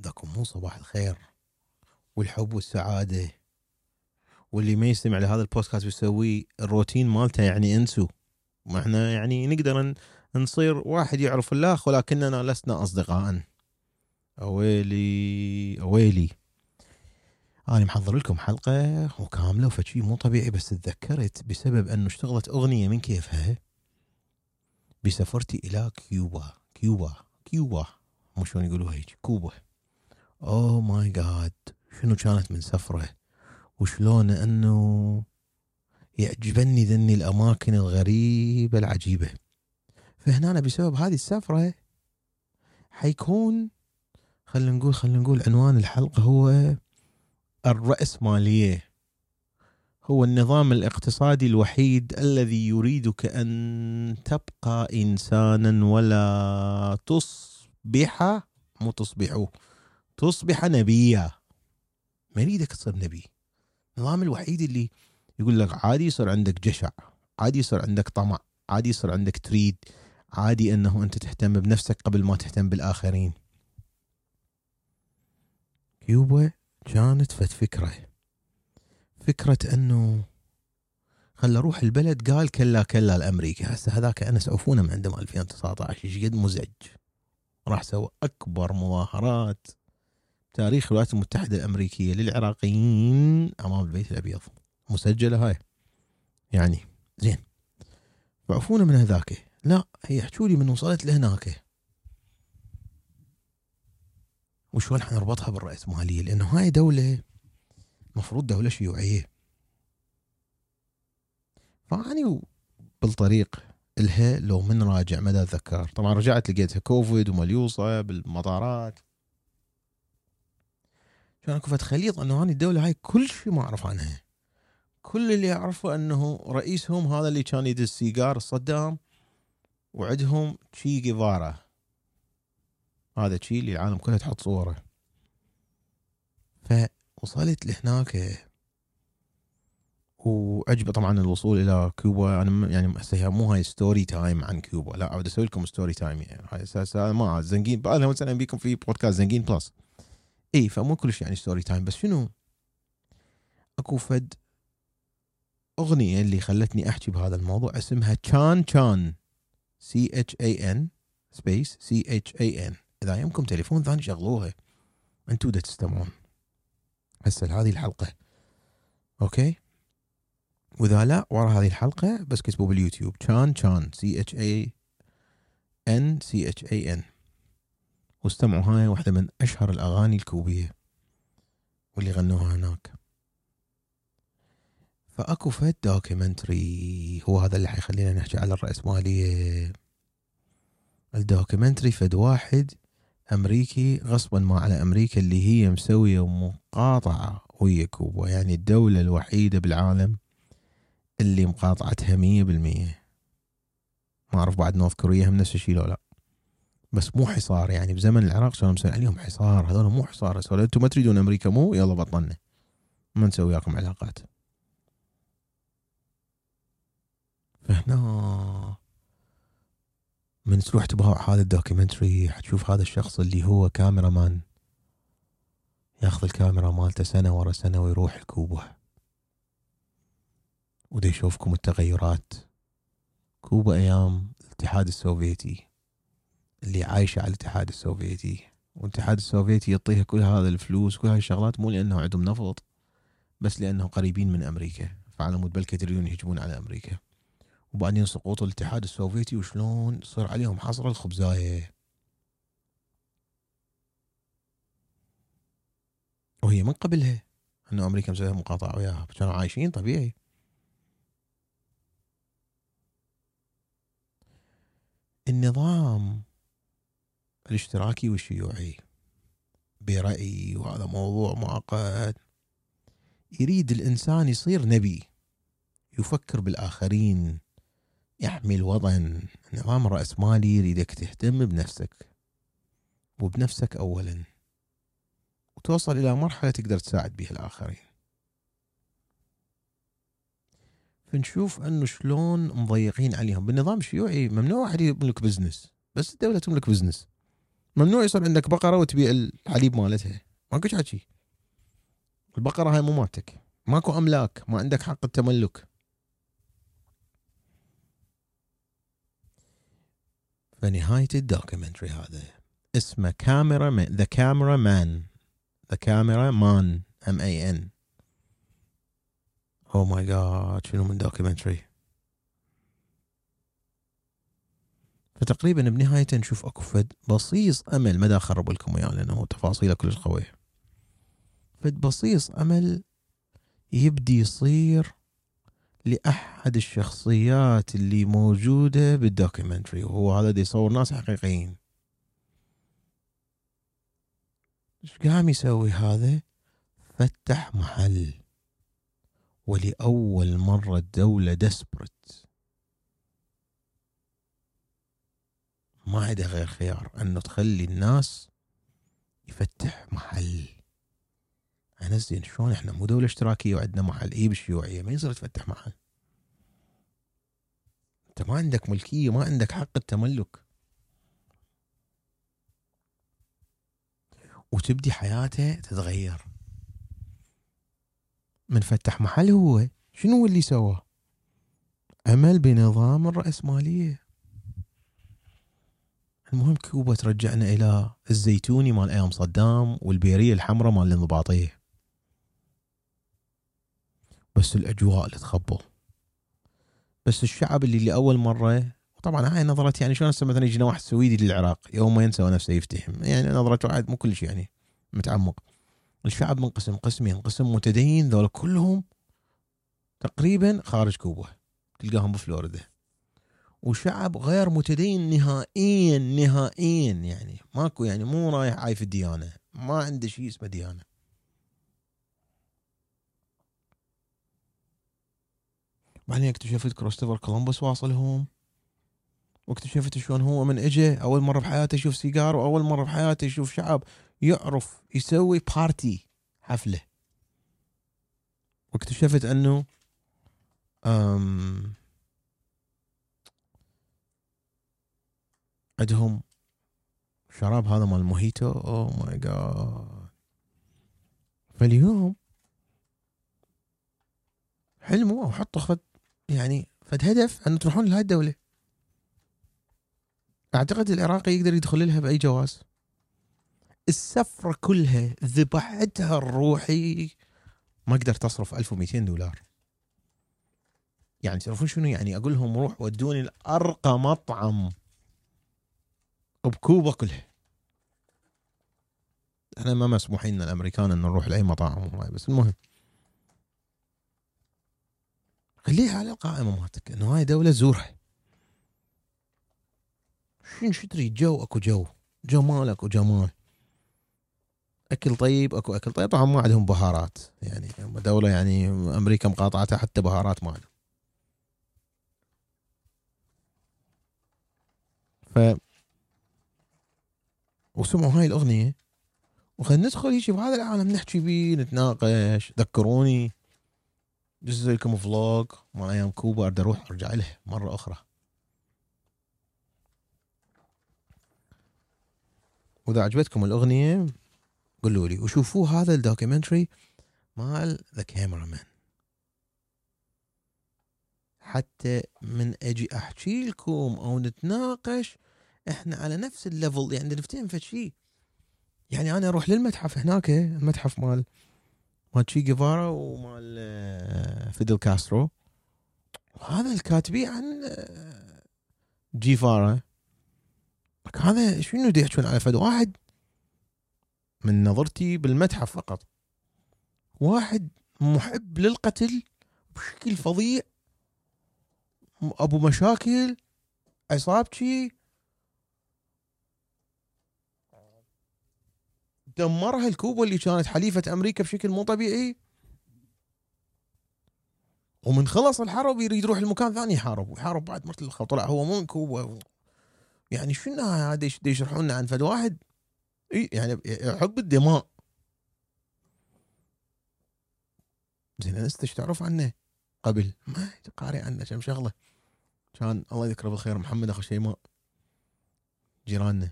ذاكم مو صباح الخير والحب والسعادة. واللي ما يستمع لهذا البودكاست ويسوي الروتين مالته يعني انسوا ما إحنا يعني نقدر نصير واحد يعرف الله ولكننا لسنا أصدقاء. أويلي أويلي. أنا محضر لكم حلقة وكاملة وفشي مو طبيعي بس تذكرت بسبب أنه اشتغلت أغنية من كيفها بسفرتي إلى كيوبا. كيوبا. كيوبا. مو شلون يقولوها هيك. كوبا. oh my God شنو كانت من سفرة؟ وشلون إنه يعجبني ذني الأماكن الغريبة العجيبة. فهنا بسبب هذه السفرة حيكون خلينا نقول خلينا نقول عنوان الحلقة هو الرأسمالية هو النظام الاقتصادي الوحيد الذي يريدك أن تبقى إنسانا ولا تصبح مو تصبح نبيا. ما يريدك تصير نبي؟ النظام الوحيد اللي يقول لك عادي يصير عندك جشع عادي يصير عندك طمع عادي يصير عندك تريد عادي أنه أنت تهتم بنفسك قبل ما تهتم بالآخرين. كيوبا كانت فت فكرة. فكرة أنه خل أروح البلد قال كلا كلا لأمريكا. هسه هذاك أنس عفونة من عندهم 2019 إيش قد مزعج. راح سوى أكبر مظاهرات. تاريخ الولايات المتحدة الأمريكية للعراقيين أمام البيت الأبيض. مسجلة هاي. يعني زين. فعفونة من هذاك. لا هي حكوا لي من وصلت لهناك. وشلون حنربطها بالرأسمالية لأنه هاي دولة مفروض دولة شيوعية. فأني بالطريق إلها لو من راجع مدى أتذكر. طبعا رجعت لقيتها كوفيد ومليوصة بالمطارات كان اكو فد خليط أنه هاني الدولة هاي كل شيء ما أعرف عنها. كل اللي أعرفه أنه رئيسهم هذا اللي كان يدز سيجار صدام وعندهم تشي جيفارا. هذا تشي اللي العالم كلها تحط صوره. فوصلت لهناك وعجبه طبعا الوصول إلى كوبا. أنا يعني هسه مو هاي story time عن كوبا. لا اود أسوي لكم story time يعني هاي ما زنقين أهلا وسهلا بكم في بودكاست زنقين Plus اي فمو كلش يعني story time بس شنو؟ أكو فد أغنية اللي خلتني أحكي بهذا الموضوع اسمها تشان تشان C H A N space C H A N إذا يمكم تليفون ثاني شغلوها أنتم دا تستمعون. هسه هذه الحلقة. okay؟ وإذا لا ورا هذه الحلقة بس كتبوا باليوتيوب تشان تشان سي اتش اي ان سي اتش اي ان واستمعوا هاي واحدة من أشهر الأغاني الكوبية واللي غنوها هناك. فأكو فد documentary هو هذا اللي حيخلينا نحكي على الرأسمالية ال documentary فد واحد أمريكي غصبا على أمريكا اللي هي مسوية مقاطعه ويا كوبا يعني الدولة الوحيدة بالعالم اللي مقاطعتها مية بالمية. ما أعرف بعد North Korea هم نفس الشيء لو لا. بس مو حصار يعني بزمن العراق كانوا مسوين عليهم حصار هذول مو حصار. هذول أنتم ما تريدون أمريكا مو يلا بطلنا. ما نسوي وياكم علاقات. فهنا من تروح تباوع هذا ال documentary حتشوف هذا الشخص اللي هو cameraman. ياخذ الكاميرا مالته سنة ورا سنة ويروح لكوبا ودا يشوفكم التغيرات. كوبا أيام الاتحاد السوفيتي. اللي عايشة على الاتحاد السوفيتي. والاتحاد السوفيتي يعطيها كل هذا الفلوس كل هاي الشغلات مو لأنه عندهم نفط بس لأنه قريبين من أمريكا فعلى مود بلكة يريدون يهجمون على أمريكا. وبعدين سقوط الاتحاد السوفيتي وشلون صار عليهم حصر الخبزاية؟ وهي من قبلها إنه أمريكا مسويها مقاطعة وياها كانوا عايشين طبيعي. النظام الاشتراكي والشيوعي برأيي وهذا موضوع معقد. يريد الإنسان يصير نبي. يفكر بالآخرين. يحمي الوطن النظام الرأسمالي يريدك تهتم بنفسك. وبنفسك أولا. وتوصل إلى مرحلة تقدر تساعد بها الآخرين. فنشوف أنه شلون مضيقين عليهم. بالنظام الشيوعي ممنوع واحد يملك business بس الدولة تملك business ممنوع يصير عندك بقرة وتبيع الحليب مالتها. ماكو حكي البقرة هاي مو مالتك. ماكو أملاك. ما عندك حق التملك. فنهاية ال documentary هذا. اسمه camera the camera man the camera man um I mean oh my God شنو من documentary؟ فتقريبا بنهاية نشوف أكو فد بصيص أمل. ما اخرب لكم اياه لأنه تفاصيله كلش قوية فد بصيص أمل يبدي يصير لأحد الشخصيات اللي موجودة بال documentary وهو هذا دي يصور ناس حقيقيين. إيش قام يسوي هذا؟ فتح محل. ولأول مرة الدولة دسبرت ما عندها غير خيار انه تخلي الناس يفتح محل. أنا زين شلون إحنا؟ مو دولة اشتراكية وعندنا محل. اي بالشيوعية. ما يصير تفتح محل. أنت ما عندك ملكية ما عندك حق التملك. وتبدي حياته تتغير. من فتح محل هو شنو اللي سواه؟ عمل بنظام الرأسمالية. المهم كوبا ترجعنا إلى الزيتوني مال أيام صدام والبيرية الحمراء مال الانضباطية بس الأجواء اللي تخبل بس الشعب اللي لأول مرة طبعا هاي نظرتي يعني شلون هسه مثلا يجينا واحد سويدي للعراق يوم ما ينسى نفسه يفتهم. يعني نظرة واحد مو كل شيء يعني متعمق. الشعب منقسم قسمين قسم متدين ذول كلهم تقريبا خارج كوبا. تلقاهم بفلوريدا. وشعب غير متدين نهائيا نهائيا يعني. ماكو يعني مو رايح عايف الديانة. ما عنده شيء اسمه ديانة. بعدين اكتشفت كريستوفر كولومبوس واصلهم. واكتشفت شلون هو من اجى أول مرة بحياته يشوف سيجار وأول مرة بحياته يشوف شعب يعرف يسوي party حفلة. واكتشفت أنه أم عندهم شراب هذا مال موهيتو. oh my God فاليوم حلموا أو حطوا فد يعني فد هدف أن تروحون لهاي الدولة. أعتقد العراقي يقدر يدخل لها بأي جواز. السفرة كلها ذبحتها الروحي. ما قدرت تصرف 1200 دولار. يعني تعرفون شنو؟ يعني أقول لهم روح ودوني لأرقى مطعم. بكوبا كلها إحنا ما مسموح لنا الأمريكان ان نروح لأي مطاعم بس المهم. خليها على القائمه مالتك إنه هاي دولة زورها شنو شو تريد؟ جو أكو جو. جمال أكو جمال أكل طيب أكو أكل طيب. طبعا ما عندهم بهارات. يعني دولة يعني أمريكا مقاطعتها حتى بهارات ما عندهم. وسمعوا هاي الأغنية. وخلينا ندخل هيك بهذا العالم نحكي بيه نتناقش. ذكروني. دز لكم vlog مال أيام كوبا أريد أروح أرجع له مرة أخرى. وإذا عجبتكم الأغنية قولوا لي. وشوفوا هذا ال documentary مال the camera man حتى من أجي أحكي لكم أو نتناقش إحنا على نفس ال level يعني نفتهم شيء يعني أنا أروح للمتحف هناك المتحف مال مال تشي جيفارا ومال آه، فيدل كاسترو. هذا الكاتبي عن آه، جيفارا. هذا شنو دي يحكون على فد واحد من نظرتي بالمتحف فقط. واحد محب للقتل بشكل فظيع. أبو مشاكل عصابتي. دمرها الكوبا اللي كانت حليفة أمريكا بشكل مو طبيعي. ومن خلص الحرب يريد يروح لمكان ثاني يحارب ويحارب بعد مرت الخط طلع هو مو من كوبا. يعني شنو هذا يشرحون لنا عن فد واحد؟ يعني حب الدماء. زين انت إيش تعرف عنه؟ قبل. ما قاري عنه كم شغلة. كان الله يذكره بالخير محمد أخو شيماء. جيراننا.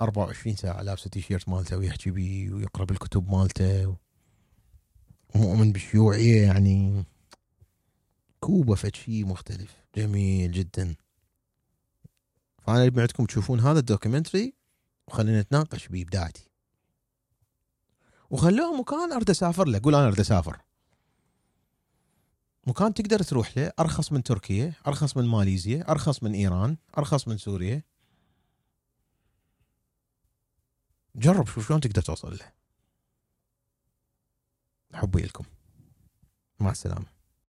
24 ساعة لابس التيشيرت مالته ويحكي بي ويقرأ بالكتب مالته ومؤمن بالشيوعية يعني. كوبا فد شيء مختلف جميل جدا. فأنا ابي عندكم تشوفون هذا ال documentary وخلينا نتناقش بإبداعتي. وخلوه مكان أرد أسافر له قول أنا أرد أسافر. مكان تقدر تروح له أرخص من تركيا أرخص من ماليزيا أرخص من إيران أرخص من سوريا. جرب شوف شلون تقدر توصل له. حبي لكم مع السلامة.